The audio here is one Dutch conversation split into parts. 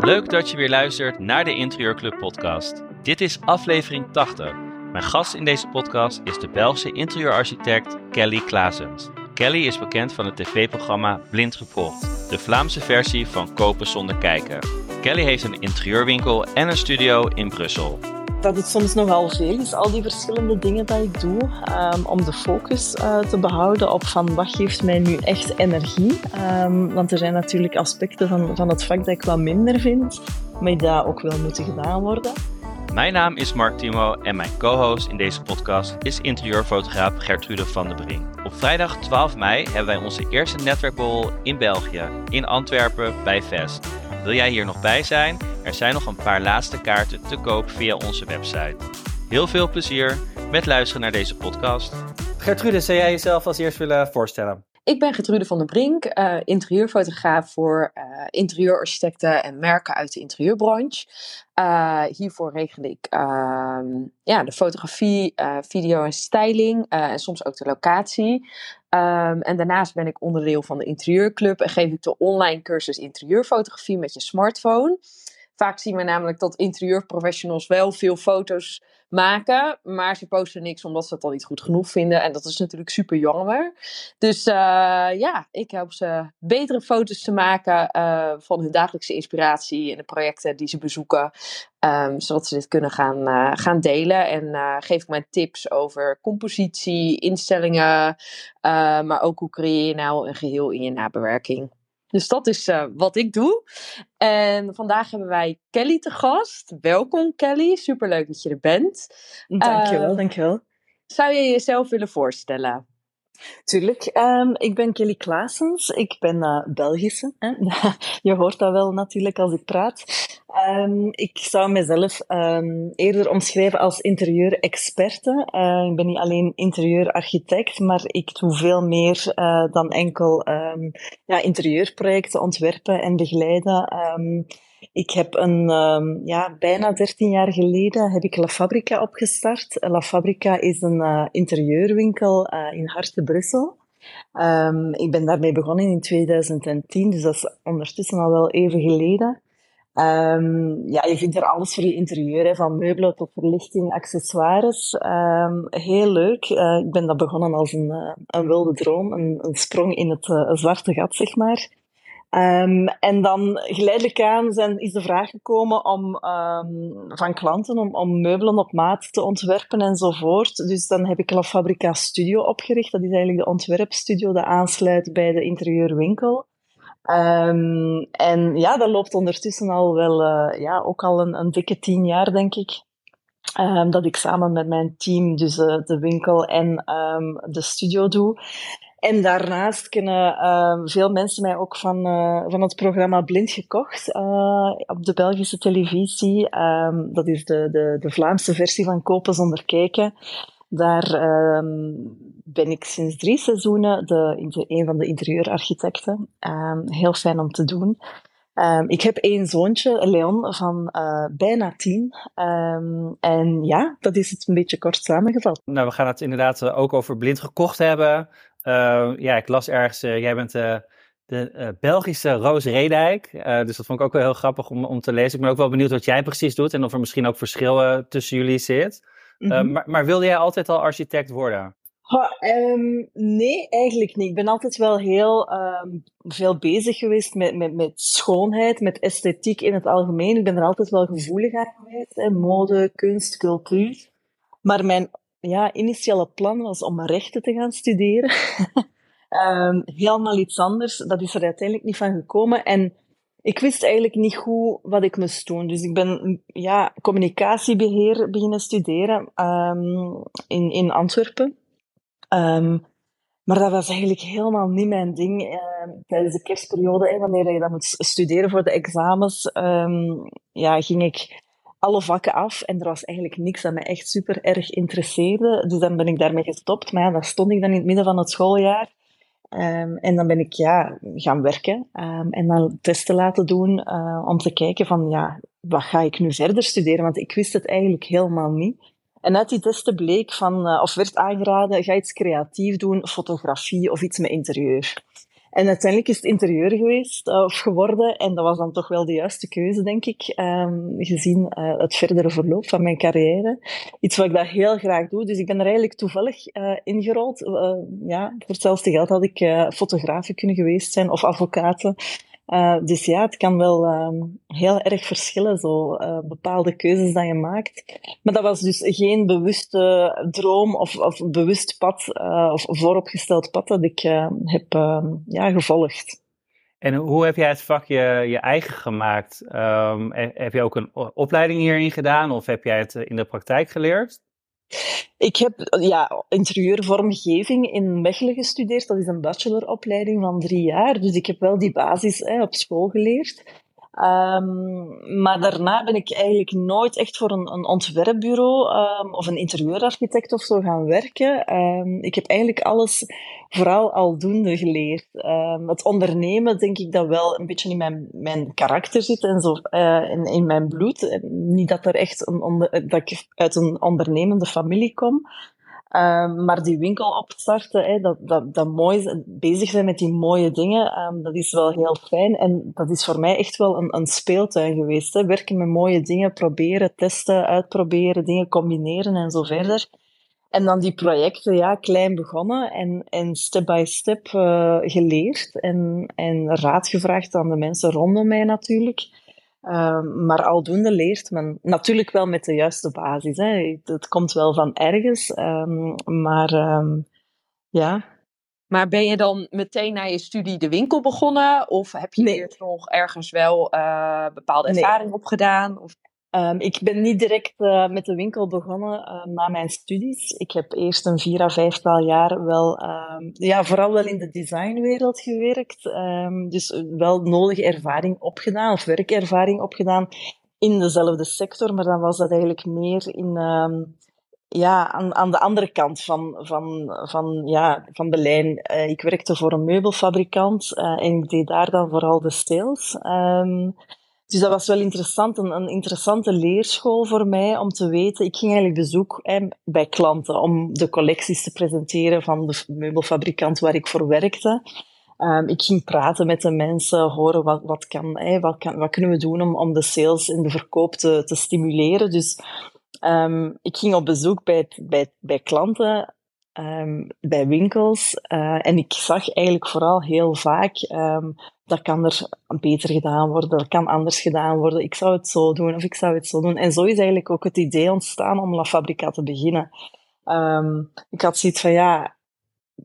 Leuk dat je weer luistert naar de Interieurclub podcast. Dit is aflevering 80. Mijn gast in deze podcast is de Belgische interieurarchitect Kelly Klaasens. Kelly is bekend van het tv-programma Blind Gevolgd, de Vlaamse versie van Kopen zonder kijken. Kelly heeft een interieurwinkel en een studio in Brussel. Dat het soms nogal veel is, al die verschillende dingen dat ik doe, um, om de focus uh, te behouden op van wat geeft mij nu echt energie. Um, want er zijn natuurlijk aspecten van, van het vak dat ik wat minder vind, maar die ook wel moeten gedaan worden. Mijn naam is Mark Timo en mijn co-host in deze podcast is interieurfotograaf Gertrude van der Brink. Op vrijdag 12 mei hebben wij onze eerste netwerkborrel in België, in Antwerpen bij Vest. Wil jij hier nog bij zijn? Er zijn nog een paar laatste kaarten te koop via onze website. Heel veel plezier met luisteren naar deze podcast. Gertrude, zou jij jezelf als eerst willen voorstellen? Ik ben Gertrude van der Brink, uh, interieurfotograaf voor uh, interieurarchitecten en merken uit de interieurbranche. Uh, hiervoor regel ik ehm, ja, de fotografie, video en styling en soms ook de locatie. Um, en daarnaast ben ik onderdeel van de interieurclub en geef ik de online cursus interieurfotografie met je smartphone. Vaak zien we namelijk dat interieurprofessionals wel veel foto's maken, maar ze posten niks omdat ze het al niet goed genoeg vinden. En dat is natuurlijk super jammer. Dus uh, ja, ik help ze betere foto's te maken uh, van hun dagelijkse inspiratie en de projecten die ze bezoeken. Um, zodat ze dit kunnen gaan, uh, gaan delen. En geef ik mijn tips over compositie, instellingen, maar ook hoe creëer je nou een geheel in je nabewerking. Dus dat is uh, wat ik doe. En vandaag hebben wij Kelly te gast. Welkom Kelly, superleuk dat je er bent. Dankjewel, uh, dankjewel. Zou je jezelf willen voorstellen? Tuurlijk. Um, ik ben Kelly Klaasens. Ik ben uh, Belgische. Hè? je hoort dat wel natuurlijk als ik praat. Um, ik zou mezelf um, eerder omschrijven als interieurexperte. Uh, ik ben niet alleen interieurarchitect, maar ik doe veel meer uh, dan enkel ja, interieurprojecten ontwerpen en begeleiden. Ik heb een, ja, bijna 13 jaar geleden heb ik La Fabrica opgestart. La Fabrica is een uh, interieurwinkel in Harte, Brussel. Ik ben daarmee begonnen in 2010, dus dat is ondertussen al wel even geleden. Um, ja, je vindt er alles voor je interieur, hè, van meubelen tot verlichting, accessoires. Um, heel leuk. Uh, ik ben dat begonnen als een, uh, een wilde droom, een, een sprong in het uh, zwarte gat, zeg maar. Um, en dan geleidelijk aan is de vraag gekomen om, van klanten om, om meubelen op maat te ontwerpen enzovoort. Dus dan heb ik La Fabrica Studio opgericht. Dat is eigenlijk de ontwerpstudio die aansluit bij de interieurwinkel. Um, en ja, dat loopt ondertussen al wel, uh, ja, ook al een, een dikke tien jaar, denk ik. Um, dat ik samen met mijn team dus uh, de winkel en um, de studio doe. En daarnaast kennen uh, veel mensen mij ook van, uh, van het programma Blind Gekocht op de Belgische televisie. Dat is de, de, de Vlaamse versie van Kopen zonder kijken. Daar um, ben ik sinds drie seizoenen de, een van de interieurarchitecten. Um, heel fijn om te doen. Um, ik heb één zoontje, Leon, van uh, bijna tien. En ja, dat is het een beetje kort samengevat. Nou, we gaan het inderdaad ook over blind gekocht hebben. Uh, ja, ik las ergens, jij bent de Belgische Roos Redijk. dus dat vond ik ook wel heel grappig om, om te lezen. Ik ben ook wel benieuwd wat jij precies doet en of er misschien ook verschil tussen jullie zit. Mm -hmm. maar, maar, wilde jij altijd al architect worden? Ha, um, nee, eigenlijk niet. Ik ben altijd wel heel um, veel bezig geweest met, met, met schoonheid, met esthetiek in het algemeen. Ik ben er altijd wel gevoelig aan geweest. Hè. Mode, kunst, cultuur. Maar mijn ja, initiële plan was om rechten te gaan studeren. um, helemaal iets anders. Dat is er uiteindelijk niet van gekomen. En ik wist eigenlijk niet goed wat ik moest doen. Dus ik ben ja, communicatiebeheer beginnen studeren um, in, in Antwerpen. Um, maar dat was eigenlijk helemaal niet mijn ding. Uh, tijdens de kerstperiode, hè, wanneer je dan moet studeren voor de examens, ja, ging ik alle vakken af en er was eigenlijk niks dat me echt super erg interesseerde. Dus dan ben ik daarmee gestopt. Maar ja, dan stond ik dan in het midden van het schooljaar. Um, en dan ben ik ja, gaan werken um, en dan testen laten doen uh, om te kijken van ja, wat ga ik nu verder studeren? Want ik wist het eigenlijk helemaal niet. En uit die testen bleek van, uh, of werd aangeraden, ga iets creatief doen, fotografie of iets met interieur. En uiteindelijk is het interieur geweest, uh, of geworden. En dat was dan toch wel de juiste keuze, denk ik, um, gezien uh, het verdere verloop van mijn carrière. Iets wat ik dat heel graag doe. Dus ik ben er eigenlijk toevallig uh, ingerold. ja, voor hetzelfde geld had ik fotografen kunnen geweest zijn of advocaten. Uh, dus ja, het kan wel um, heel erg verschillen, zo uh, bepaalde keuzes dat je maakt. Maar dat was dus geen bewuste droom of, of bewust pad uh, of vooropgesteld pad dat ik heb ehm, ja, gevolgd. En hoe heb jij het vakje je eigen gemaakt? Um, heb je ook een opleiding hierin gedaan of heb jij het in de praktijk geleerd? Ik heb ja, interieurvormgeving in Mechelen gestudeerd. Dat is een bacheloropleiding van drie jaar. Dus ik heb wel die basis hè, op school geleerd. Um, maar daarna ben ik eigenlijk nooit echt voor een, een ontwerpbureau um, of een interieurarchitect of zo gaan werken. Um, ik heb eigenlijk alles vooral aldoende geleerd. het ondernemen denk ik dat wel een beetje in mijn, mijn karakter zit en zo uh, in, in mijn bloed. Niet dat, er echt een dat ik uit een ondernemende familie kom. Um, maar die winkel opstarten, hè, dat, dat, dat mooi bezig zijn met die mooie dingen, um, dat is wel heel fijn. En dat is voor mij echt wel een, een speeltuin geweest. Hè. Werken met mooie dingen, proberen, testen, uitproberen, dingen combineren en zo verder. En dan die projecten, ja, klein begonnen en, en step by step uh, geleerd en, en raad gevraagd aan de mensen rondom mij natuurlijk. Um, maar aldoende leert men natuurlijk wel met de juiste basis. Hè. Het komt wel van ergens, um, maar um, ja. Maar ben je dan meteen na je studie de winkel begonnen? Of heb je nee. nog ergens wel uh, bepaalde ervaring nee. opgedaan? Of... Um, ik ben niet direct uh, met de winkel begonnen uh, na mijn studies. Ik heb eerst een vier à vijftal jaar wel, um, ja, vooral wel in de designwereld gewerkt. Um, dus wel nodige ervaring opgedaan, of werkervaring opgedaan in dezelfde sector. Maar dan was dat eigenlijk meer in, ja, aan, aan de andere kant van, van, van, ja, van de lijn. Ik werkte voor een meubelfabrikant en ik deed daar dan vooral de sales. Dus dat was wel interessant, een, een, interessante leerschool voor mij om te weten. Ik ging eigenlijk bezoek bij klanten om de collecties te presenteren van de meubelfabrikant waar ik voor werkte. Um, ik ging praten met de mensen, horen wat, wat, kan, wat, kan, wat kunnen we doen om, om de sales en de verkoop te, te stimuleren. Dus um, ik ging op bezoek bij, bij, bij klanten um, bij winkels. Uh, en ik zag eigenlijk vooral heel vaak, um, dat kan er beter gedaan worden, dat kan anders gedaan worden. Ik zou het zo doen of ik zou het zo doen. En zo is eigenlijk ook het idee ontstaan om La Fabrica te beginnen. Um, ik had zoiets van, ja,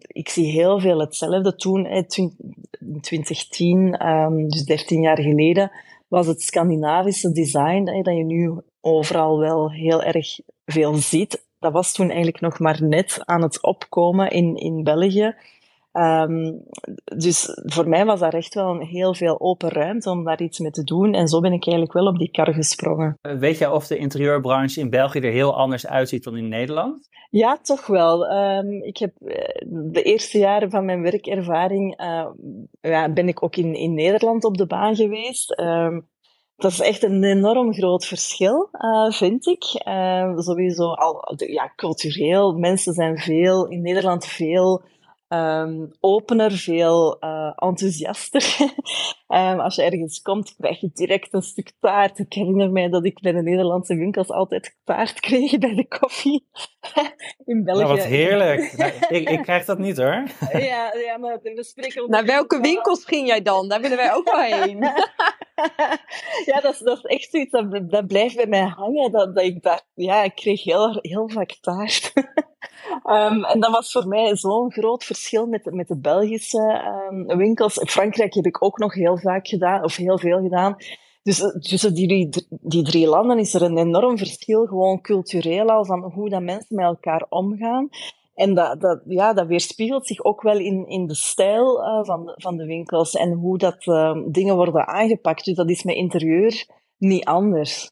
ik zie heel veel hetzelfde. Toen, in 2010, um, dus 13 jaar geleden, was het Scandinavische design, dat je nu overal wel heel erg veel ziet dat was toen eigenlijk nog maar net aan het opkomen in, in België. Um, dus voor mij was daar echt wel een heel veel open ruimte om daar iets mee te doen. En zo ben ik eigenlijk wel op die kar gesprongen. Eh, weet jij of de interieurbranche in België er heel anders uitziet dan in Nederland? Ja, toch wel. Um, ik heb eh, de eerste jaren van mijn werkervaring uh, ja, ben ik ook in, in Nederland op de baan geweest. Um, dat is echt een enorm groot verschil, uh, vind ik. Uh, sowieso al ja, cultureel. Mensen zijn veel, in Nederland veel um, opener, veel uh, enthousiaster. um, als je ergens komt, krijg je direct een stuk taart. Ik herinner mij dat ik bij de Nederlandse winkels altijd taart kreeg bij de koffie. in België. Nou, wat heerlijk. ik, ik krijg dat niet hoor. ja, ja, maar we spreken Naar welke winkels ging jij dan? Daar willen wij ook wel heen. ja, dat is, dat is echt zoiets dat, dat blijft bij mij hangen. Dat, dat ik daar, ja, ik kreeg heel, heel vaak taart. um, en dat was voor mij zo'n groot verschil met, met de Belgische um, winkels. In Frankrijk heb ik ook nog heel vaak gedaan, of heel veel gedaan. Dus eh, tussen die, die drie landen is er een enorm verschil, gewoon cultureel al, van hoe dat mensen met elkaar omgaan. En dat, dat, ja, dat weerspiegelt zich ook wel in, in de stijl uh, van, de, van de winkels en hoe dat uh, dingen worden aangepakt. Dus dat is met interieur niet anders.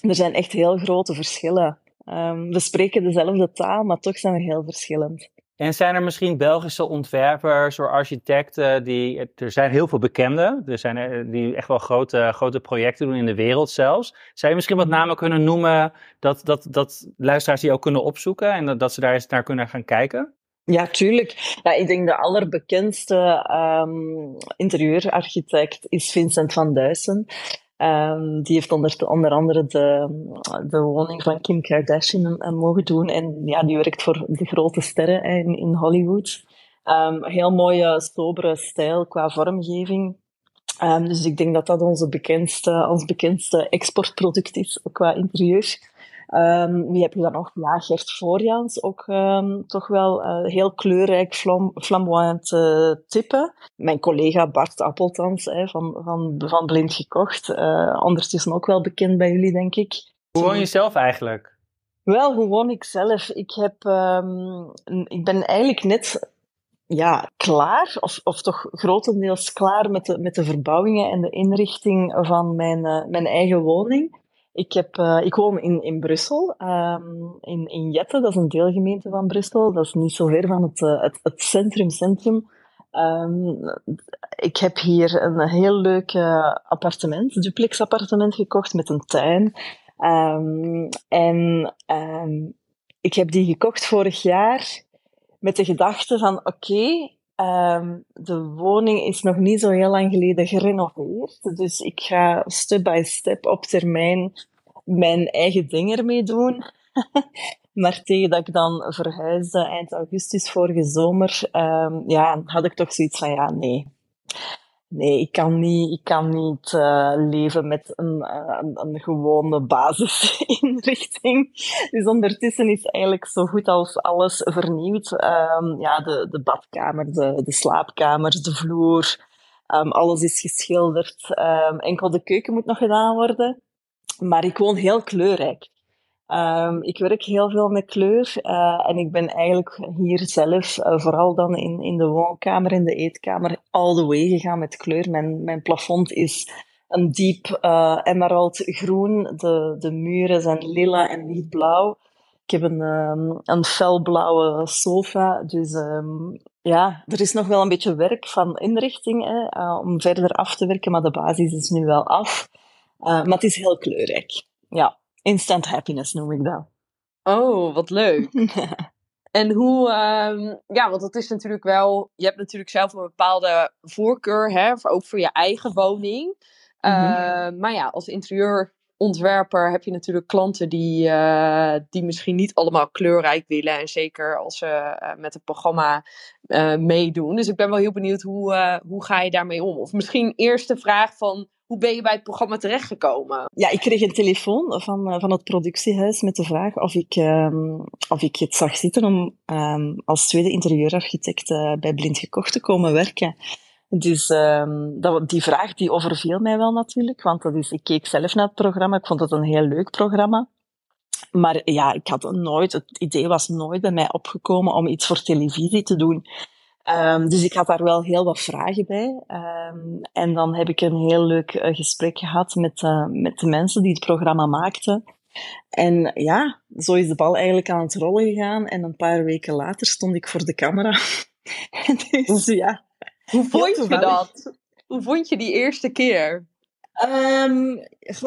Er zijn echt heel grote verschillen. Um, we spreken dezelfde taal, maar toch zijn we heel verschillend. En zijn er misschien Belgische ontwerpers of architecten die. Er zijn heel veel bekende. Er zijn er, die echt wel grote, grote projecten doen in de wereld zelfs. Zou je misschien wat namen kunnen noemen dat, dat, dat luisteraars die ook kunnen opzoeken en dat, dat ze daar eens naar kunnen gaan kijken? Ja, tuurlijk. Ja, ik denk de allerbekendste um, interieurarchitect is Vincent van Duysen. Um, die heeft onder, onder andere de, de woning van Kim Kardashian uh, mogen doen. En ja, die werkt voor de grote sterren in, in Hollywood. Um, heel mooie, sobere stijl qua vormgeving. Um, dus ik denk dat dat onze bekendste, ons bekendste exportproduct is qua interieur. Um, wie heb je dan nog? Ja, Gert Voorjans, ook um, toch wel uh, heel kleurrijk, flam, flamboyant uh, type. Mijn collega Bart Appeltans hè, van, van, van Blind Gekocht, uh, ondertussen ook wel bekend bij jullie, denk ik. Hoe woon je zelf eigenlijk? Wel, hoe woon ik zelf? Ik, heb, um, ik ben eigenlijk net ja, klaar, of, of toch grotendeels klaar met de, met de verbouwingen en de inrichting van mijn, mijn eigen woning. Ik, heb, uh, ik woon in, in Brussel, um, in, in Jette, dat is een deelgemeente van Brussel. Dat is niet zo ver van het, uh, het, centrum, centrum. Um, ik heb hier een heel leuk uh, appartement, duplex appartement gekocht met een tuin. Um, en ik heb die gekocht vorig jaar met de gedachte van oké, Um, de woning is nog niet zo heel lang geleden gerenoveerd. Dus ik ga step by step op termijn mijn eigen ding ermee doen. maar tegen dat ik dan verhuisde eind augustus vorige zomer, um, ja, had ik toch zoiets van ja, nee nee, ik kan niet, ik kan niet uh, leven met een, uh, een, een, gewone basisinrichting. Dus ondertussen is eigenlijk zo goed als alles vernieuwd. Um, ja, de, de badkamer, de, de slaapkamer, de vloer, um, alles is geschilderd. Um, enkel de keuken moet nog gedaan worden. Maar ik woon heel kleurrijk. Um, ik werk heel veel met kleur uh, en ik ben eigenlijk hier zelf, uh, vooral dan in, in de woonkamer, in de eetkamer, all the way gegaan met kleur. Mijn, mijn plafond is een diep uh, emerald groen, de, de muren zijn lila en lichtblauw. Ik heb een, um, een felblauwe sofa, dus um, ja, er is nog wel een beetje werk van inrichting hè, om verder af te werken, maar de basis is nu wel af. maar het is heel kleurrijk, ja. Instant happiness noem ik dat. Oh, wat leuk. en hoe, um, ja, want dat is natuurlijk wel, je hebt natuurlijk zelf een bepaalde voorkeur, hè, ook voor je eigen woning. -hmm. uh, maar ja, als interieurontwerper heb je natuurlijk klanten die, uh, die misschien niet allemaal kleurrijk willen. En zeker als ze uh, met het programma meedoen. Dus ik ben wel heel benieuwd hoe, hoe ga je daarmee om? Of misschien eerst de vraag van hoe ben je bij het programma terechtgekomen? Ja, ik kreeg een telefoon van, eh, van het productiehuis met de vraag of ik, um, of ik het zag zitten om um, als tweede interieurarchitect uh, bij Blind Gekocht te komen werken. Dus um, dat, die vraag die overviel mij wel natuurlijk, want dat is, ik keek zelf naar het programma, ik vond het een heel leuk programma. Maar ja, ik had nooit, het idee was nooit bij mij opgekomen om iets voor televisie te doen. Um, dus ik had daar wel heel wat vragen bij. Um, en dan heb ik een heel leuk uh, gesprek gehad met, uh, met de mensen die het programma maakten. En ja, zo is de bal eigenlijk aan het rollen gegaan. En een paar weken later stond ik voor de camera. dus ja. Hoe vond je dat? Hoe vond je die eerste keer? Um,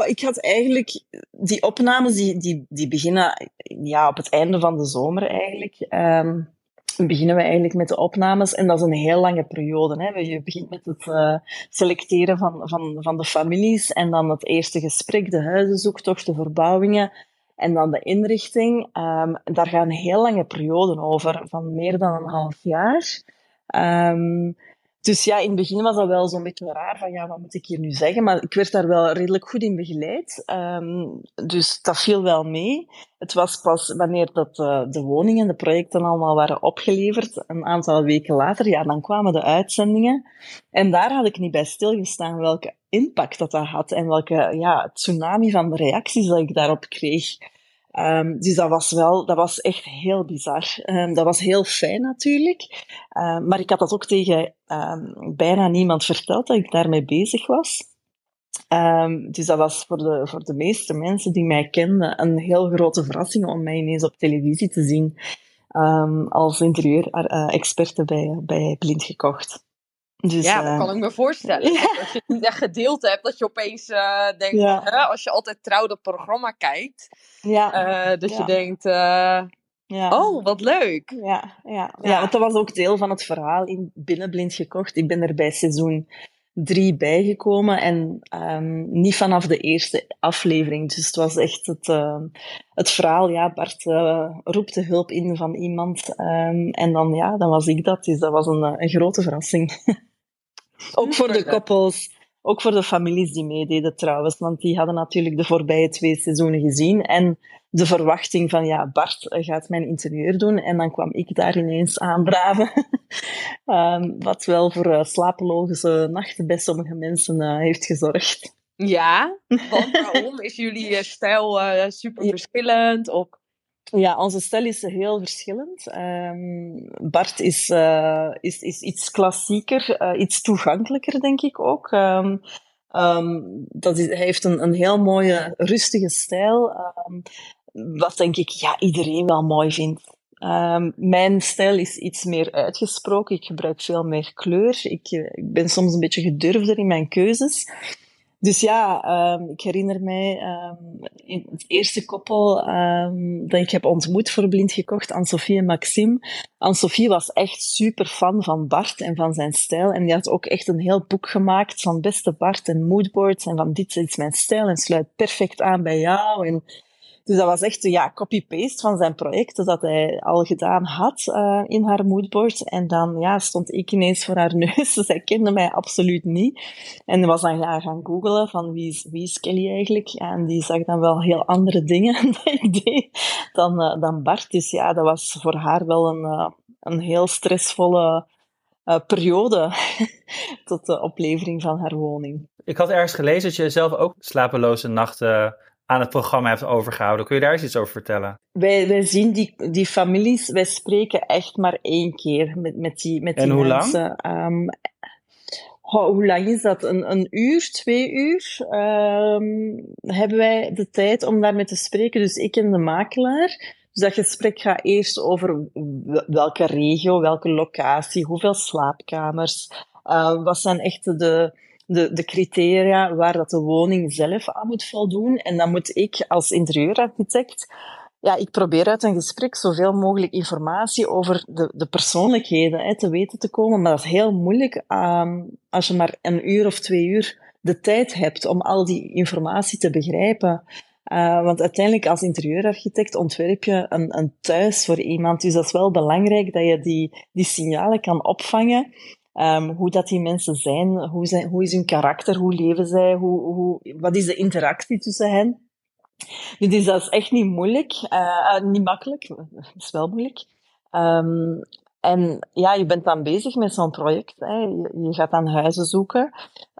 ik had eigenlijk die opnames die, die, die beginnen ja, op het einde van de zomer eigenlijk. Um, beginnen we eigenlijk met de opnames. En dat is een heel lange periode. Hè. Je begint met het uh, selecteren van, van, van de families en dan het eerste gesprek, de huizenzoektocht, de verbouwingen en dan de inrichting. Um, daar gaan heel lange perioden over, van meer dan een half jaar. Um, dus ja, in het begin was dat wel zo'n beetje raar, van ja, wat moet ik hier nu zeggen? Maar ik werd daar wel redelijk goed in begeleid. Um, dus dat viel wel mee. Het was pas wanneer dat, uh, de woningen en de projecten allemaal waren opgeleverd, een aantal weken later, ja, dan kwamen de uitzendingen. En daar had ik niet bij stilgestaan welke impact dat dat had en welke ja, tsunami van reacties dat ik daarop kreeg. Um, dus dat was wel, dat was echt heel bizar. Um, dat was heel fijn natuurlijk. Um, maar ik had dat ook tegen bijna niemand verteld dat ik daarmee bezig was. dus dat was voor de, voor de meeste mensen die mij kenden een heel grote verrassing om mij ineens op televisie te zien. als interieur-experte bij, bij Blind gekocht. Dus, ja, dat kan ik me voorstellen. Als je niet echt gedeelte hebt, dat je opeens uh, denkt, hè, als je altijd trouw dat programma kijkt, ja. dat je denkt, ja. Oh, wat leuk. Ja, ja. ja. want dat was ook deel van het verhaal in Binnenblind gekocht. Ik ben er bij seizoen drie bijgekomen en um, niet vanaf de eerste aflevering. Dus het was echt het, uh, het verhaal, ja, Bart uh, roept de hulp in van iemand. Um, en dan, ja, dan was ik dat. Dus dat was een, eh, een grote verrassing. ook voor de koppels, ook voor de families die meededen trouwens. Want die hadden natuurlijk de voorbije twee seizoenen gezien. En de verwachting van, ja, Bart gaat mijn interieur doen. En dan kwam ik daar ineens aandraven. um, wat wel voor uh, slapeloze nachten bij sommige mensen uh, heeft gezorgd. Ja, want waarom? Is jullie uh, stijl super verschillend? Of... Ja, onze stijl is heel verschillend. Um, Bart is, is, is iets klassieker, iets toegankelijker, denk ik ook. Um, dat hij heeft een, een heel mooie, rustige stijl. Wat denk ik ja, iedereen wel mooi vindt. Mijn stijl is iets meer uitgesproken. Ik gebruik veel meer kleur. Ik, eh, ik ben soms een beetje gedurfder in mijn keuzes. Dus ja, um, ik herinner mij um, in het eerste koppel um, dat ik heb ontmoet voor Blind gekocht, Anne-Sophie en Maxime. Anne-Sophie was echt super fan van Bart en van zijn stijl. En die had ook echt een heel boek gemaakt van beste Bart en moodboards en van dit is mijn stijl en sluit perfect aan bij jou. En dus dat was echt ja, copy-paste van zijn project dat hij al gedaan had uh, in haar moodboard. En dan ja, stond ik ineens voor haar neus. Zij kende mij absoluut niet. En was dan ja, gaan googlen van wie is, wie is Kelly eigenlijk. En die zag dan wel heel andere dingen dan deed dan, Bart. Dus ja, dat was voor haar wel een, uh, een heel stressvolle periode tot de oplevering van haar woning. Ik had ergens gelezen dat je zelf ook slapeloze nachten aan het programma hebt overgehouden. Kun je daar eens iets over vertellen? Wij, wij zien die, die families, wij spreken echt maar één keer met, met die, met die en hoe mensen. Lang? Um, hoe lang is dat? Een, een uur, twee uur um, hebben wij de tijd om daarmee te spreken. Dus ik en de makelaar. Dus dat gesprek gaat eerst over welke regio, welke locatie, hoeveel slaapkamers. Uh, wat zijn echt de, de, de criteria waar dat de woning zelf aan moet voldoen. En dan moet ik als interieurarchitect ja, ik probeer uit een gesprek zoveel mogelijk informatie over de, de persoonlijkheden hè, te weten te komen. Maar dat is heel moeilijk um, als je maar een uur of twee uur de tijd hebt om al die informatie te begrijpen. Uh, want uiteindelijk als interieurarchitect ontwerp je een, een thuis voor iemand. Dus dat is wel belangrijk dat je die, die signalen kan opvangen Um, hoe dat die mensen zijn, hoe, zijn, hoe is hun karakter, hoe leven zij, hoe, hoe, wat is de interactie tussen hen. Dus dat is echt niet moeilijk, uh, niet makkelijk, het is wel moeilijk. Um, en ja, je bent dan bezig met zo'n project. Hè. Je, je, gaat dan huizen zoeken.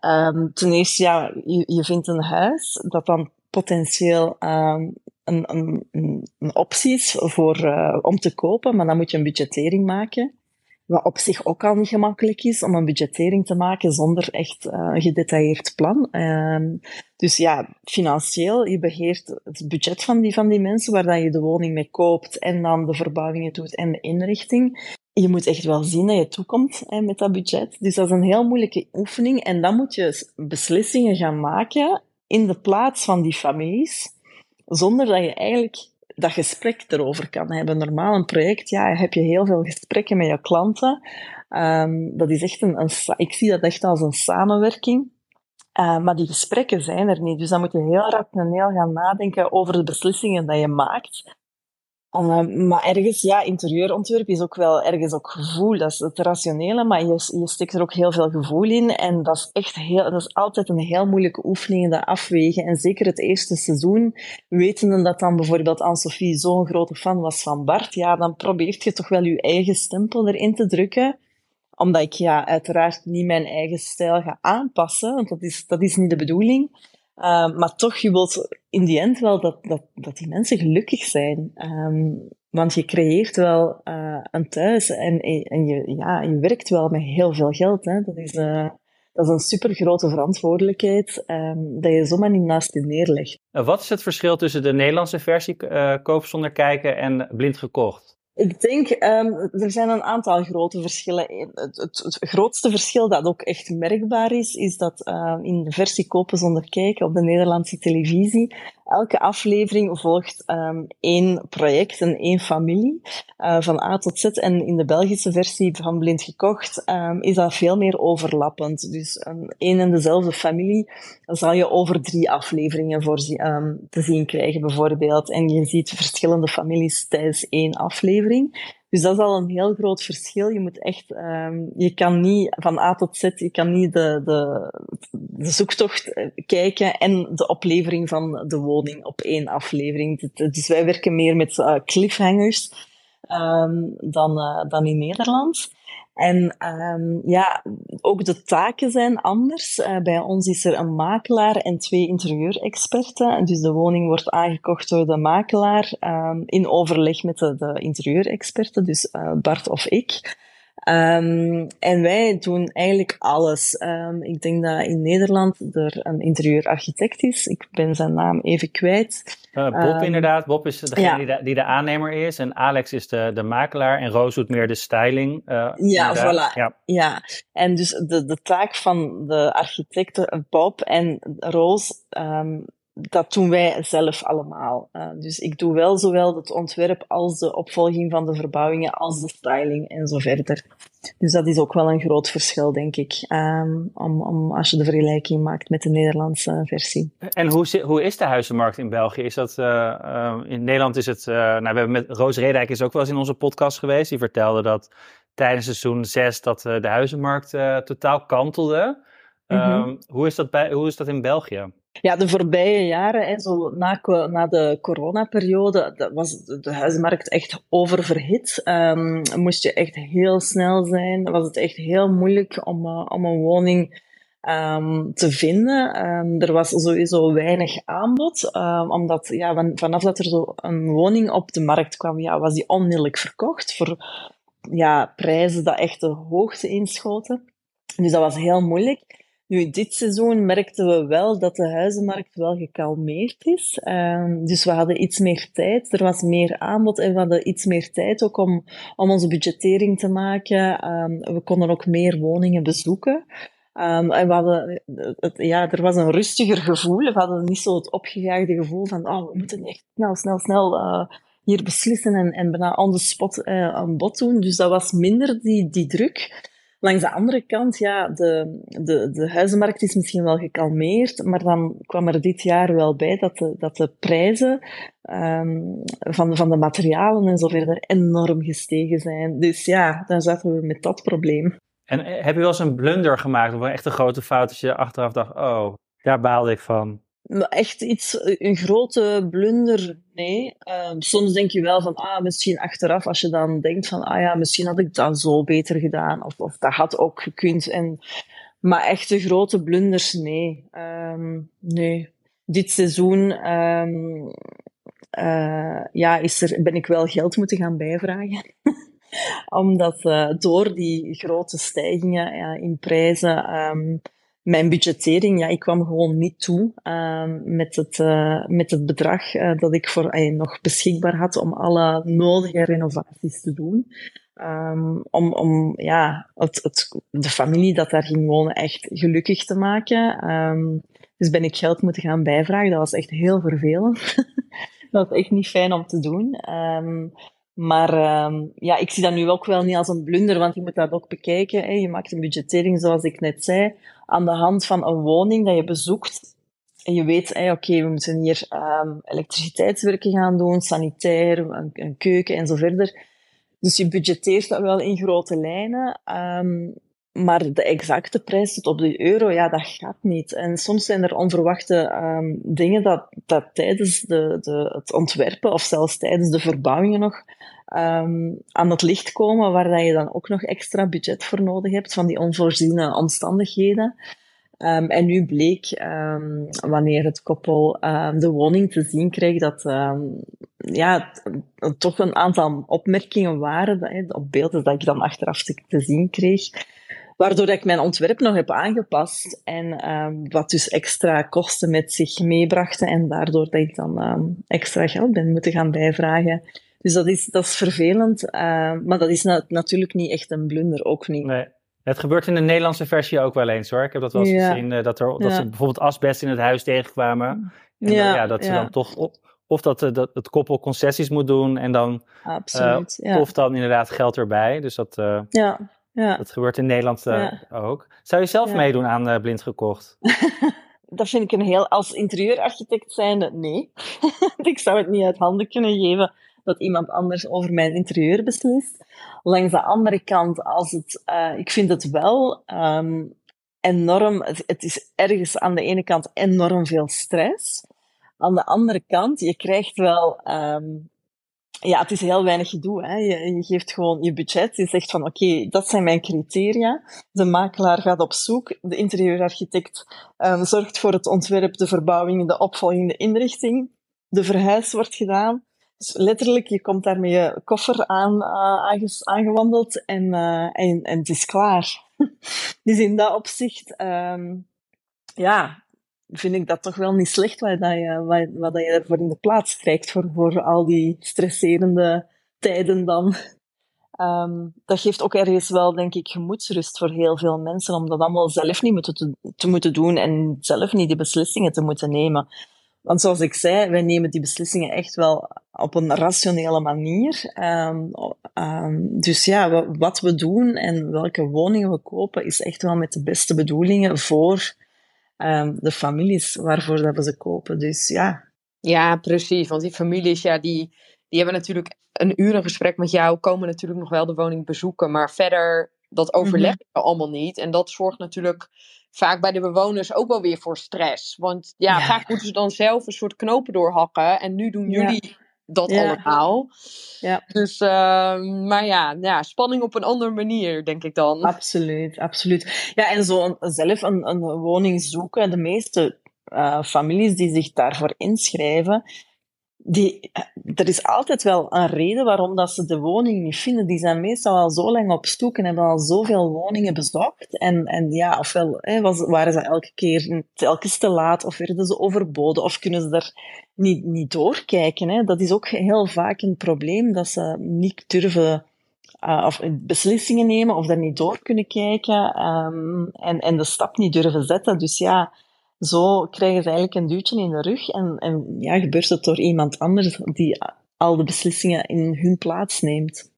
Um, ten eerste, ja, je, vindt een huis dat dan potentieel een, een, een, optie is voor, uh, om te kopen, maar dan moet je een budgettering maken. Wat op zich ook al niet gemakkelijk is om een budgettering te maken zonder echt uh, een gedetailleerd plan. Uh, dus ja, financieel, je beheert het budget van die, van die mensen waar je de woning mee koopt en dan de verbouwingen doet en de inrichting. Je moet echt wel zien dat je toekomt hè, met dat budget. Dus dat is een heel moeilijke oefening. En dan moet je beslissingen gaan maken in de plaats van die families, zonder dat je eigenlijk dat gesprek erover kan hebben. Normaal een project, ja, heb je heel veel gesprekken met je klanten. Um, dat is echt een, ik zie dat echt als een samenwerking. Uh, maar die gesprekken zijn er niet. Dus dan moet je heel rationeel gaan nadenken over de beslissingen die je maakt. Uh, maar ergens, ja, interieurontwerp is ook wel ergens ook gevoel. Dat is het rationele, maar je, je steekt er ook heel veel gevoel in. En dat is echt heel, dat is altijd een heel moeilijke oefening, dat afwegen. En zeker het eerste seizoen, wetende dat dan bijvoorbeeld Anne-Sophie zo'n grote fan was van Bart, ja, dan probeert je toch wel je eigen stempel erin te drukken omdat ik ja, uiteraard niet mijn eigen stijl ga aanpassen, want dat is, dat is niet de bedoeling. Uh, maar toch, je wilt in die end wel dat, dat, dat die mensen gelukkig zijn. Um, want je creëert wel uh, een thuis en, en je, ja, je werkt wel met heel veel geld. Hè. Dat, is, uh, dat is een super grote verantwoordelijkheid um, dat je zomaar niet naast je neerlegt. Wat is het verschil tussen de Nederlandse versie koop zonder kijken en blind gekocht? Ik denk, um, er zijn een aantal grote verschillen. Het, het, het, grootste verschil dat ook echt merkbaar is, is dat uh, in de versie Kopen zonder kijken op de Nederlandse televisie, elke aflevering volgt um, één project en één familie, uh, van A tot Z. En in de Belgische versie van Blind Gekocht is dat veel meer overlappend. Dus een één en dezelfde familie zal je over drie afleveringen voor, te zien krijgen, bijvoorbeeld. En je ziet verschillende families tijdens één aflevering. Dus dat is al een heel groot verschil. Je moet echt, um, je kan niet van A tot Z, je kan niet de, de, de zoektocht eh, kijken en de oplevering van de woning op één aflevering. Dus wij werken meer met uh, cliffhangers um, dan, uh, dan in Nederland. En um, ja, ook de taken zijn anders. Uh, bij ons is er een makelaar en twee interieurexperten. Dus de woning wordt aangekocht door de makelaar um, in overleg met de, interieurexperten, dus uh, Bart of ik. Um, en wij doen eigenlijk alles. Um, ik denk dat in Nederland er een interieurarchitect is. Ik ben zijn naam even kwijt. Uh, Bob um, inderdaad. Bob is degene ja. die, de, die, de, aannemer is. En Alex is de, de makelaar. En Roos doet meer de styling. Uh, ja, voilà. Ja. ja. En dus de, de taak van de architecten Bob en Roos dat doen wij zelf allemaal. Uh, dus ik doe wel zowel het ontwerp als de opvolging van de verbouwingen, als de styling en zo verder. Dus dat is ook wel een groot verschil, denk ik, um, om, om, als je de vergelijking maakt met de Nederlandse versie. En hoe, hoe is de huizenmarkt in België? Is dat, uh, uh, in Nederland is het, nou, we hebben met Roos Redijk is ook wel eens in onze podcast geweest. Die vertelde dat tijdens seizoen 6 dat de huizenmarkt totaal kantelde. Mm -hmm. hoe, is dat bij, hoe is dat in België? Ja, de voorbije jaren, hè, zo na, na de coronaperiode, was de huizenmarkt echt oververhit. Um, moest je echt heel snel zijn. Was het echt heel moeilijk om, uh, om een woning um, te vinden. Um, er was sowieso weinig aanbod, omdat ja, van, vanaf dat er zo een woning op de markt kwam, ja, was die onmiddellijk verkocht voor ja, prijzen dat echt de hoogte inschoten. Dus dat was heel moeilijk. Nu, dit seizoen merkten we wel dat de huizenmarkt wel gekalmeerd is. Um, dus we hadden iets meer tijd. Er was meer aanbod en we hadden iets meer tijd ook om, om onze budgettering te maken. Um, we konden ook meer woningen bezoeken. Um, en we hadden, het, ja, er was een rustiger gevoel. We hadden niet zo het opgejaagde gevoel van, oh, we moeten echt snel, snel, snel uh, hier beslissen en, en bijna on the spot uh, een bod doen. Dus dat was minder die, die druk. Langs de andere kant, ja, de, de, de huizenmarkt is misschien wel gekalmeerd, maar dan kwam er dit jaar wel bij dat de, dat de prijzen um, van, van de materialen en zo verder enorm gestegen zijn. Dus ja, dan zaten we met dat probleem. En eh, heb je wel eens een blunder gemaakt of echt een grote fout dat je achteraf dacht, oh, daar baalde ik van? Echt iets, een grote blunder, nee. Uh, soms denk je wel van, ah, misschien achteraf, als je dan denkt van, ah ja, misschien had ik dat zo beter gedaan, of, of dat had ook gekund. En, maar echte grote blunders, nee. Um, nee. Dit seizoen um, uh, ja, is er, ben ik wel geld moeten gaan bijvragen. Omdat uh, door die grote stijgingen ja, in prijzen mijn budgettering, ja, ik kwam gewoon niet toe uh, met, het, uh, met het bedrag uh, dat ik voor, nog beschikbaar had om alle nodige renovaties te doen. Um, om om ja, het, de familie dat daar ging wonen echt gelukkig te maken. Um, dus ben ik geld moeten gaan bijvragen. Dat was echt heel vervelend. dat was echt niet fijn om te doen. Maar um, ja, ik zie dat nu ook wel niet als een blunder, want je moet dat ook bekijken. Hè. Je maakt een budgettering, zoals ik net zei, aan de hand van een woning dat je bezoekt. En je weet, oké, we moeten hier um, elektriciteitswerken gaan doen, sanitair, een, keuken en zo verder. Dus je budgetteert dat wel in grote lijnen. Um, maar de exacte prijs tot op de euro, ja, dat gaat niet. En soms zijn er onverwachte um, dingen dat, dat tijdens de, de, het ontwerpen of zelfs tijdens de verbouwingen nog um, aan het licht komen, waar dat je dan ook nog extra budget voor nodig hebt van die onvoorziene omstandigheden. Um, en nu bleek, wanneer het koppel de woning te zien kreeg, dat ja, toch een aantal opmerkingen waren dat, op beelden dat ik dan achteraf te, te zien kreeg, Waardoor ik mijn ontwerp nog heb aangepast en um, wat dus extra kosten met zich meebrachten en daardoor dat ik dan um, extra geld ben moeten gaan bijvragen. Dus dat is, dat is vervelend, uh, maar dat is na natuurlijk niet echt een blunder, ook niet. Nee. Het gebeurt in de Nederlandse versie ook wel eens hoor. Ik heb dat wel eens ja. gezien, uh, dat, er, dat ja. ze bijvoorbeeld asbest in het huis tegenkwamen. En ja, dan, ja, dat ze dan toch, of dat, dat het koppel concessies moet doen en dan, Absoluut, of dan inderdaad geld erbij. Dus dat, ja. Ja. Dat gebeurt in Nederland ja. ook. Zou je zelf ja. meedoen aan uh, Blind Gekocht? dat vind ik een heel... Als interieurarchitect zijnde, nee. ik zou het niet uit handen kunnen geven dat iemand anders over mijn interieur beslist. Langs de andere kant, als het, uh, ik vind het wel um, enorm... Het, het is ergens aan de ene kant enorm veel stress. Aan de andere kant, je krijgt wel... Um, ja, het is heel weinig gedoe. Hè. Je, je geeft gewoon je budget. Je zegt van oké, dat zijn mijn criteria. De makelaar gaat op zoek. De interieurarchitect um, zorgt voor het ontwerp, de verbouwing, de opvolging, de inrichting. De verhuis wordt gedaan. Dus letterlijk, je komt daar met je koffer aan, uh, aangewandeld en, uh, en, en het is klaar. dus in dat opzicht, um, ja, vind ik dat toch wel niet slecht wat, dat je, wat, wat dat je ervoor in de plaats krijgt voor, voor al die stresserende tijden dan. Um, dat geeft ook ergens wel, denk ik, gemoedsrust voor heel veel mensen, om dat allemaal zelf niet moeten te, te moeten doen en zelf niet die beslissingen te moeten nemen. Want zoals ik zei, wij nemen die beslissingen echt wel op een rationele manier. Um, um, dus ja, wat we doen en welke woningen we kopen, is echt wel met de beste bedoelingen voor um, de families waarvoor dat we ze kopen. Dus ja. Ja, precies. Want die families, ja, die, die hebben natuurlijk een uur een gesprek met jou, komen natuurlijk nog wel de woning bezoeken. Maar verder, dat overleg je mm-hmm. allemaal niet. En dat zorgt natuurlijk vaak bij de bewoners ook wel weer voor stress. Want ja, ja. vaak moeten ze dan zelf een soort knopen doorhakken. En nu doen jullie ja dat ja. allemaal. Ja. Dus, uh, maar ja, ja, spanning op een andere manier, denk ik dan. Absoluut, absoluut. Ja, en zo zelf een, een woning zoeken. De meeste uh, families die zich daarvoor inschrijven, die, er is altijd wel een reden waarom dat ze de woning niet vinden. Die zijn meestal al zo lang op zoek en hebben al zoveel woningen bezocht. En, en ja, ofwel hè, was, waren ze elke keer telkens te laat, of werden ze overboden, of kunnen ze daar niet, niet doorkijken. Hè. Dat is ook heel vaak een probleem, dat ze niet durven uh, of beslissingen nemen, of daar niet door kunnen kijken, um, en, en de stap niet durven zetten. Dus ja, zo krijgen ze eigenlijk een duwtje in de rug en, en ja, gebeurt het door iemand anders die al de beslissingen in hun plaats neemt.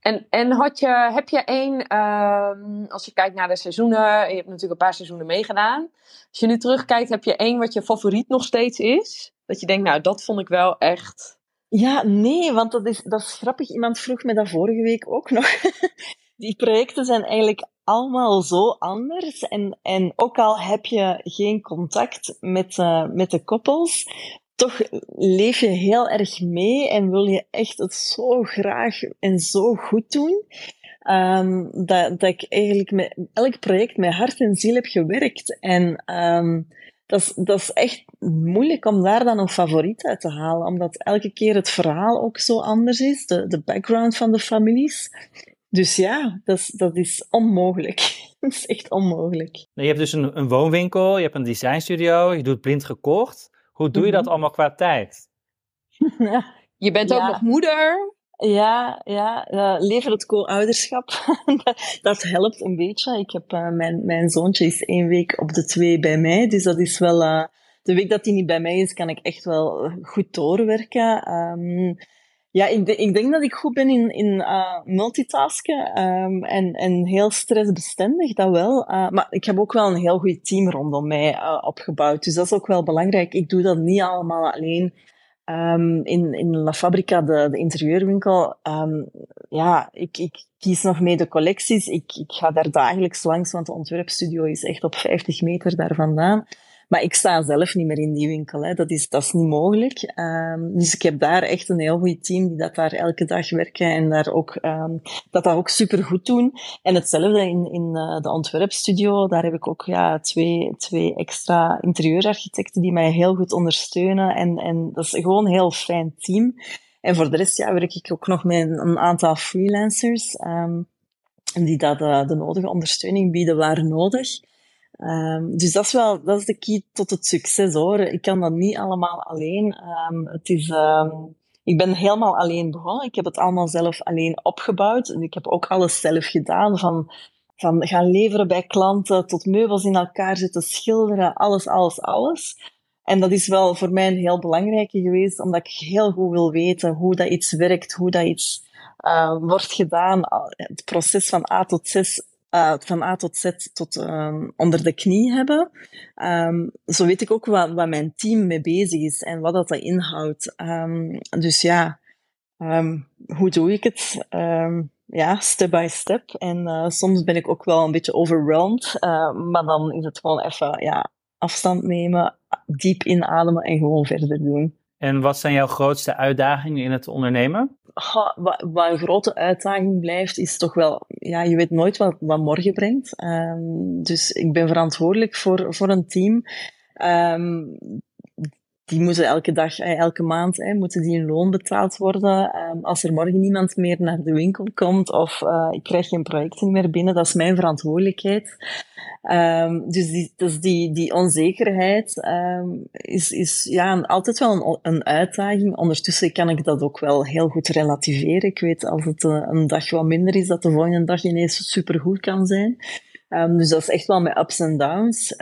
En, en had je, heb je één, uh, als je kijkt naar de seizoenen, je hebt natuurlijk een paar seizoenen meegedaan. Als je nu terugkijkt, heb je één wat je favoriet nog steeds is? Dat je denkt, nou, dat vond ik wel echt. Ja, nee, want dat is, dat is grappig. Iemand vroeg me dat vorige week ook nog. Die projecten zijn eigenlijk allemaal zo anders. En, en ook al heb je geen contact met, uh, met de koppels, toch leef je heel erg mee en wil je echt het zo graag en zo goed doen. Um, dat, dat ik eigenlijk met elk project met hart en ziel heb gewerkt. En um, dat is, dat is echt moeilijk om daar dan een favoriet uit te halen, omdat elke keer het verhaal ook zo anders is, de, de background van de families. Dus ja, dat is, dat is onmogelijk. dat is echt onmogelijk. Je hebt dus een, een woonwinkel, je hebt een designstudio, je doet blind gekocht. Hoe doe je dat mhm. allemaal qua tijd? je bent ook nog moeder. Ja, ja uh, leven het co-ouderschap. dat helpt een beetje. Ik heb, uh, mijn, mijn zoontje is één week op de twee bij mij, dus dat is wel... Uh, de week dat hij niet bij mij is, kan ik echt wel goed doorwerken. Um, ja, ik, de, ik, denk dat ik goed ben in, in uh, multitasken um, en, en heel stressbestendig, dat wel. Uh, maar ik heb ook wel een heel goed team rondom mij uh, opgebouwd. Dus dat is ook wel belangrijk. Ik doe dat niet allemaal alleen. Um, in, in La Fabrica, de, de interieurwinkel, um, ja, ik, ik kies nog mee de collecties. Ik, ik ga daar dagelijks langs, want de ontwerpstudio is echt op 50 meter daar vandaan. Maar ik sta zelf niet meer in die winkel. Hè. Dat, is, dat is niet mogelijk. Um, dus ik heb daar echt een heel goed team die dat daar elke dag werken en daar ook, um, dat dat ook super goed doen. En hetzelfde in, in uh, de ontwerpstudio. Daar heb ik ook ja, twee, twee extra interieurarchitecten die mij heel goed ondersteunen. En, en dat is gewoon een heel fijn team. En voor de rest ja, werk ik ook nog met een aantal freelancers. Um, die dat, uh, de nodige ondersteuning bieden waar nodig. Um, dus dat is wel, dat is de key tot het succes hoor. Ik kan dat niet allemaal alleen. Um, het is, um, ik ben helemaal alleen begonnen. Ik heb het allemaal zelf alleen opgebouwd. En ik heb ook alles zelf gedaan. Van, van gaan leveren bij klanten, tot meubels in elkaar zetten, schilderen, alles, alles, alles. En dat is wel voor mij een heel belangrijke geweest, omdat ik heel goed wil weten hoe dat iets werkt, hoe dat iets wordt gedaan. Het proces van A tot Z, uh, van A tot Z tot um, onder de knie hebben. Um, zo weet ik ook wat, wat mijn team mee bezig is en wat dat, inhoudt. Um, dus ja, hoe doe ik het? ja, step by step. En uh, soms ben ik ook wel een beetje overwhelmed. Uh, maar dan is het gewoon even ja, afstand nemen, diep inademen en gewoon verder doen. En wat zijn jouw grootste uitdagingen in het ondernemen? Wat, wat, een grote uitdaging blijft, is toch wel, ja, je weet nooit wat, wat morgen brengt. Um, dus ik ben verantwoordelijk voor, voor een team. Um, die moeten elke dag, eh, elke maand, hè, moeten die een loon betaald worden. Um, als er morgen niemand meer naar de winkel komt of uh, ik krijg geen projecten meer binnen, dat is mijn verantwoordelijkheid. Um, dus die, dus die, die onzekerheid um, is, is ja, altijd wel een, een uitdaging. Ondertussen kan ik dat ook wel heel goed relativeren. Ik weet als het uh, een dag wat minder is, dat de volgende dag ineens supergoed kan zijn. Dus dat is echt wel met ups en downs.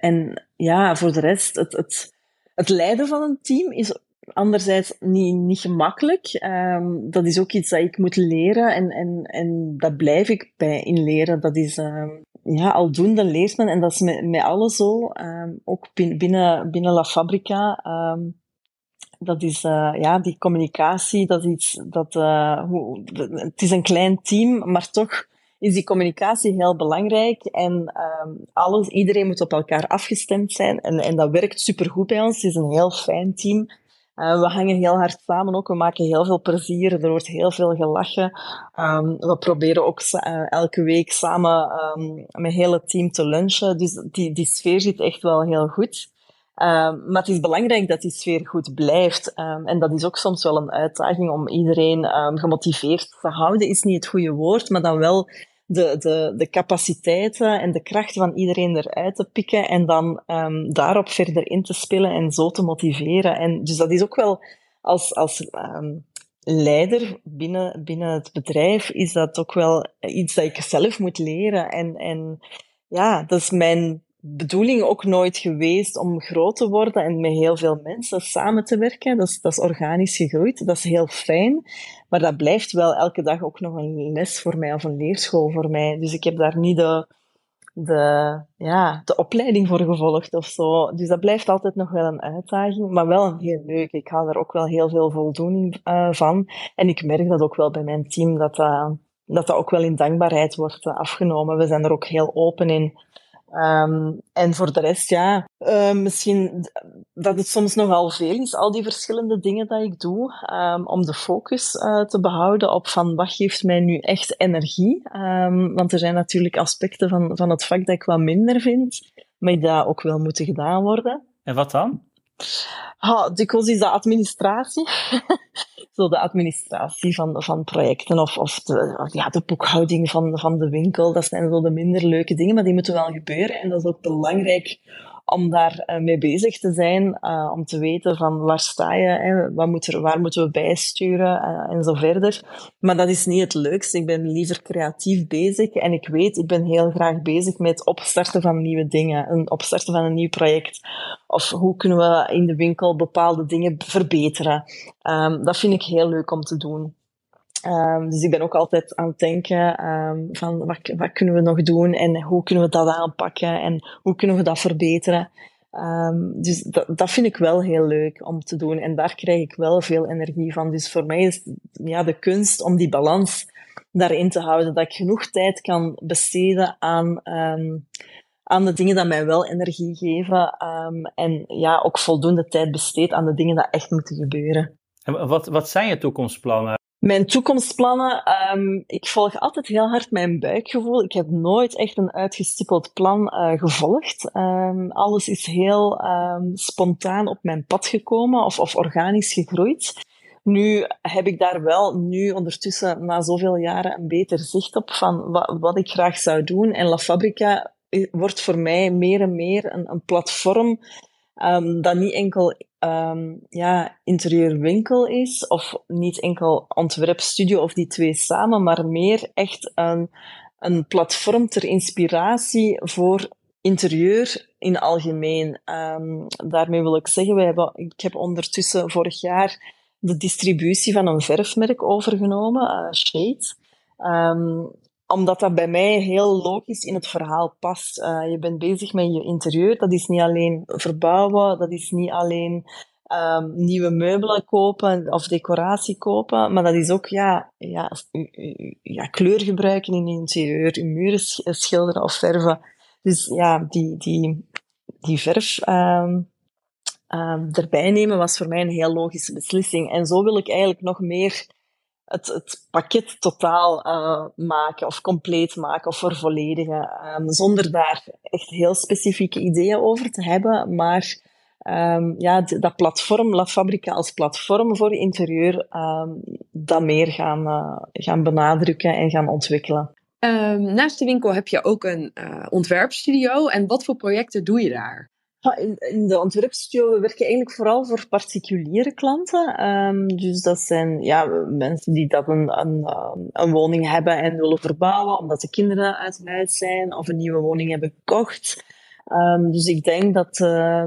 En ja, voor de rest, het, het, het leiden van een team is anderzijds niet, niet gemakkelijk. Um, dat is ook iets dat ik moet leren en, en, en dat blijf ik bij in leren. Dat is um, ja, aldoende leert men en dat is met, met alles zo. Um, ook binnen, binnen La Fabrica. dat is, uh, ja, die communicatie, dat is iets dat, uh, hoe, het is een klein team, maar toch is die communicatie heel belangrijk. En um, alles, iedereen moet op elkaar afgestemd zijn. En, en dat werkt supergoed bij ons. Het is een heel fijn team. Uh, we hangen heel hard samen ook. We maken heel veel plezier. Er wordt heel veel gelachen. Um, we proberen ook uh, elke week samen um, met het hele team te lunchen. Dus die, die sfeer zit echt wel heel goed. Maar het is belangrijk dat die sfeer goed blijft. En dat is ook soms wel een uitdaging om iedereen gemotiveerd te houden, is niet het goede woord, maar dan wel de, de, de capaciteiten en de kracht van iedereen eruit te pikken en dan um, daarop verder in te spelen en zo te motiveren. En dus dat is ook wel als, als um, leider binnen, binnen het bedrijf, is dat ook wel iets dat ik zelf moet leren. En, en ja, dat is mijn bedoeling ook nooit geweest om groot te worden en met heel veel mensen samen te werken. Dat is, dat is organisch gegroeid, dat is heel fijn. Maar dat blijft wel elke dag ook nog een les voor mij of een leerschool voor mij. Dus ik heb daar niet de, de, ja, de opleiding voor gevolgd of zo. Dus dat blijft altijd nog wel een uitdaging, maar wel een heel leuk. Ik haal er ook wel heel veel voldoening uh, van. En ik merk dat ook wel bij mijn team, dat dat, dat, dat ook wel in dankbaarheid wordt uh, afgenomen. We zijn er ook heel open in. Um, en voor de rest, ja, uh, misschien dat het soms nogal veel is, al die verschillende dingen dat ik doe, um, om de focus uh, te behouden op van wat geeft mij nu echt energie. Um, want er zijn natuurlijk aspecten van, van het vak dat ik wat minder vind, maar die dat ook wel moeten gedaan worden. En wat dan? Ha, dikwijls is de administratie. Zo de administratie van, van projecten of, of de, ja, de boekhouding van, van de winkel. Dat zijn zo de minder leuke dingen, maar die moeten wel gebeuren. En dat is ook belangrijk om daar uh, mee bezig te zijn, uh, om te weten van waar sta je, hè, wat moet er, waar moeten we bijsturen uh, en zo verder. Maar dat is niet het leukste. Ik ben liever creatief bezig en ik weet, ik ben heel graag bezig met opstarten van nieuwe dingen, een opstarten van een nieuw project. Of hoe kunnen we in de winkel bepaalde dingen verbeteren. Um, dat vind ik heel leuk om te doen. Um, dus ik ben ook altijd aan het denken um, van wat, wat, kunnen we nog doen en hoe kunnen we dat aanpakken en hoe kunnen we dat verbeteren. Um, dus dat, dat vind ik wel heel leuk om te doen en daar krijg ik wel veel energie van. Dus voor mij is ja, de kunst om die balans daarin te houden, dat ik genoeg tijd kan besteden aan, aan de dingen die mij wel energie geven en ja, ook voldoende tijd besteed aan de dingen die echt moeten gebeuren. En wat, wat zijn je toekomstplannen? Mijn toekomstplannen, um, ik volg altijd heel hard mijn buikgevoel. Ik heb nooit echt een uitgestippeld plan uh, gevolgd. Um, alles is heel um, spontaan op mijn pad gekomen of, of organisch gegroeid. Nu heb ik daar wel nu ondertussen na zoveel jaren een beter zicht op van wat, wat ik graag zou doen. En La Fabrica eh, wordt voor mij meer en meer een, een platform um, dat niet enkel um, ja, interieurwinkel is, of niet enkel ontwerpstudio of die twee samen, maar meer echt een, een platform ter inspiratie voor interieur in algemeen. Um, daarmee wil ik zeggen, we hebben, ik heb ondertussen vorig jaar de distributie van een verfmerk overgenomen, uh, Shade. Omdat dat bij mij heel logisch in het verhaal past. Uh, je bent bezig met je interieur. Dat is niet alleen verbouwen, dat is niet alleen um, nieuwe meubelen kopen of decoratie kopen, maar dat is ook ja, ja, ja, kleur gebruiken in je interieur, je muren schilderen of verven. Dus ja, die, die, die verf um, um, erbij nemen was voor mij een heel logische beslissing. En zo wil ik eigenlijk nog meer het, het pakket totaal uh, maken of compleet maken of vervolledigen. Um, zonder daar echt heel specifieke ideeën over te hebben. Maar um, ja, dat platform, La Fabrica als platform voor interieur, um, dat meer gaan, uh, gaan benadrukken en gaan ontwikkelen. naast de winkel heb je ook een uh, ontwerpstudio. En wat voor projecten doe je daar? In de ontwerpstudio we werken eigenlijk vooral voor particuliere klanten. Um, dus dat zijn ja, mensen die dat een, een, een, woning hebben en willen verbouwen omdat de kinderen uit huis zijn of een nieuwe woning hebben gekocht. Um, dus ik denk dat uh,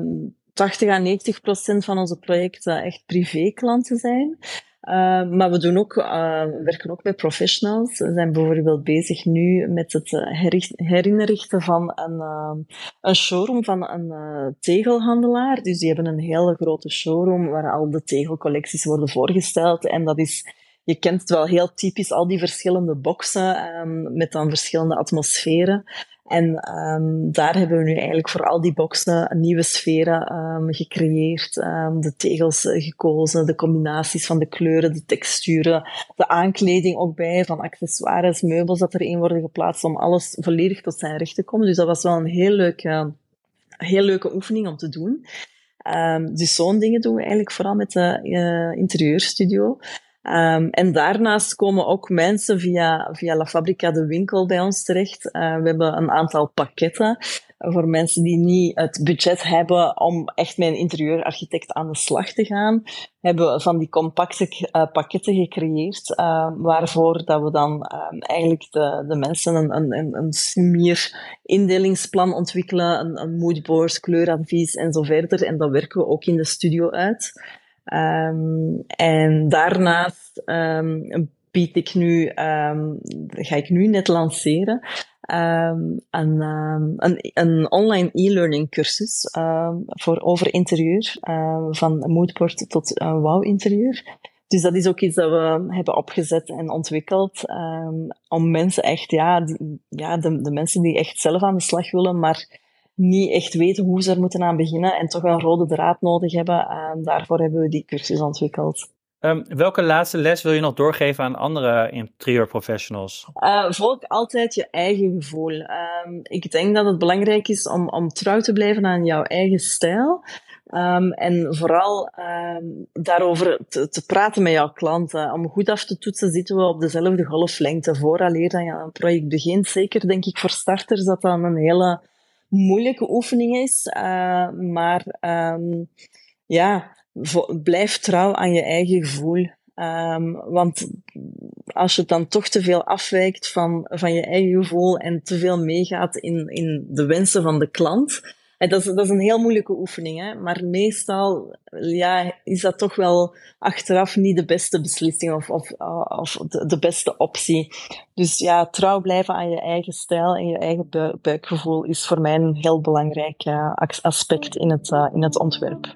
80 à 90 procent van onze projecten echt privéklanten zijn. Uh, maar we doen ook, uh, werken ook met professionals. We zijn bijvoorbeeld bezig nu met het herinrichten van een, een showroom van een tegelhandelaar. Dus die hebben een hele grote showroom waar al de tegelcollecties worden voorgesteld. En dat is, je kent het wel heel typisch, al die verschillende boxen um, met dan verschillende atmosferen. En um, daar hebben we nu eigenlijk voor al die boxen nieuwe sferen um, gecreëerd. Um, de tegels eh, gekozen, de combinaties van de kleuren, de texturen, de aankleding ook bij, van accessoires, meubels dat erin worden geplaatst om alles volledig tot zijn recht te komen. Dus dat was wel een heel leuke, heel leuke oefening om te doen. dus zo'n dingen doen we eigenlijk vooral met de uh, interieurstudio. Um, en daarnaast komen ook mensen via, via La Fabrica de winkel bij ons terecht. Uh, we hebben een aantal pakketten voor mensen die niet het budget hebben om echt met een interieurarchitect aan de slag te gaan. Hebben we van die compacte uh, pakketten gecreëerd, uh, waarvoor dat we dan eigenlijk de, de mensen een, een, een sumier indelingsplan ontwikkelen, een, een moodboard, kleuradvies en zo verder. En dat werken we ook in de studio uit. Um, en daarnaast um, bied ik nu, um, ga ik nu net lanceren, een, een, een, online e-learning cursus voor over interieur, van moodboard tot uh, wow interieur. Dus dat is ook iets dat we hebben opgezet en ontwikkeld om mensen echt, ja, ja de, de mensen die echt zelf aan de slag willen, maar niet echt weten hoe ze er moeten aan beginnen en toch een rode draad nodig hebben. En daarvoor hebben we die cursus ontwikkeld. Um, welke laatste les wil je nog doorgeven aan andere interieurprofessionals? Uh, volg altijd je eigen gevoel. Um, ik denk dat het belangrijk is om, om trouw te blijven aan jouw eigen stijl. Um, en vooral daarover te, te, praten met jouw klanten. Om goed af te toetsen zitten we op dezelfde golflengte vooraleer dat je aan een project begint. Zeker denk ik voor starters dat dat een hele moeilijke oefening is. Uh, maar um, ja, blijf trouw aan je eigen gevoel. Um, want als je dan toch te veel afwijkt van, van je eigen gevoel en te veel meegaat in, in de wensen van de klant, dat is, dat is een heel moeilijke oefening, hè? maar meestal ja, is dat toch wel achteraf niet de beste beslissing of, of, of de, beste optie. Dus ja, trouw blijven aan je eigen stijl en je eigen buikgevoel is voor mij een heel belangrijk uh, aspect in het, uh, in het ontwerp.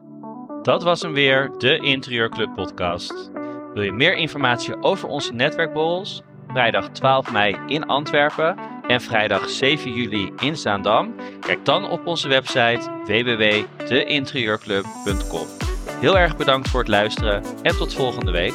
Dat was hem weer, de Interieurclub podcast. Wil je meer informatie over onze netwerkborrels? Vrijdag 12 mei in Antwerpen en vrijdag 7 juli in Zaandam? Kijk dan op onze website www.deinterieurclub.com. Heel erg bedankt voor het luisteren en tot volgende week.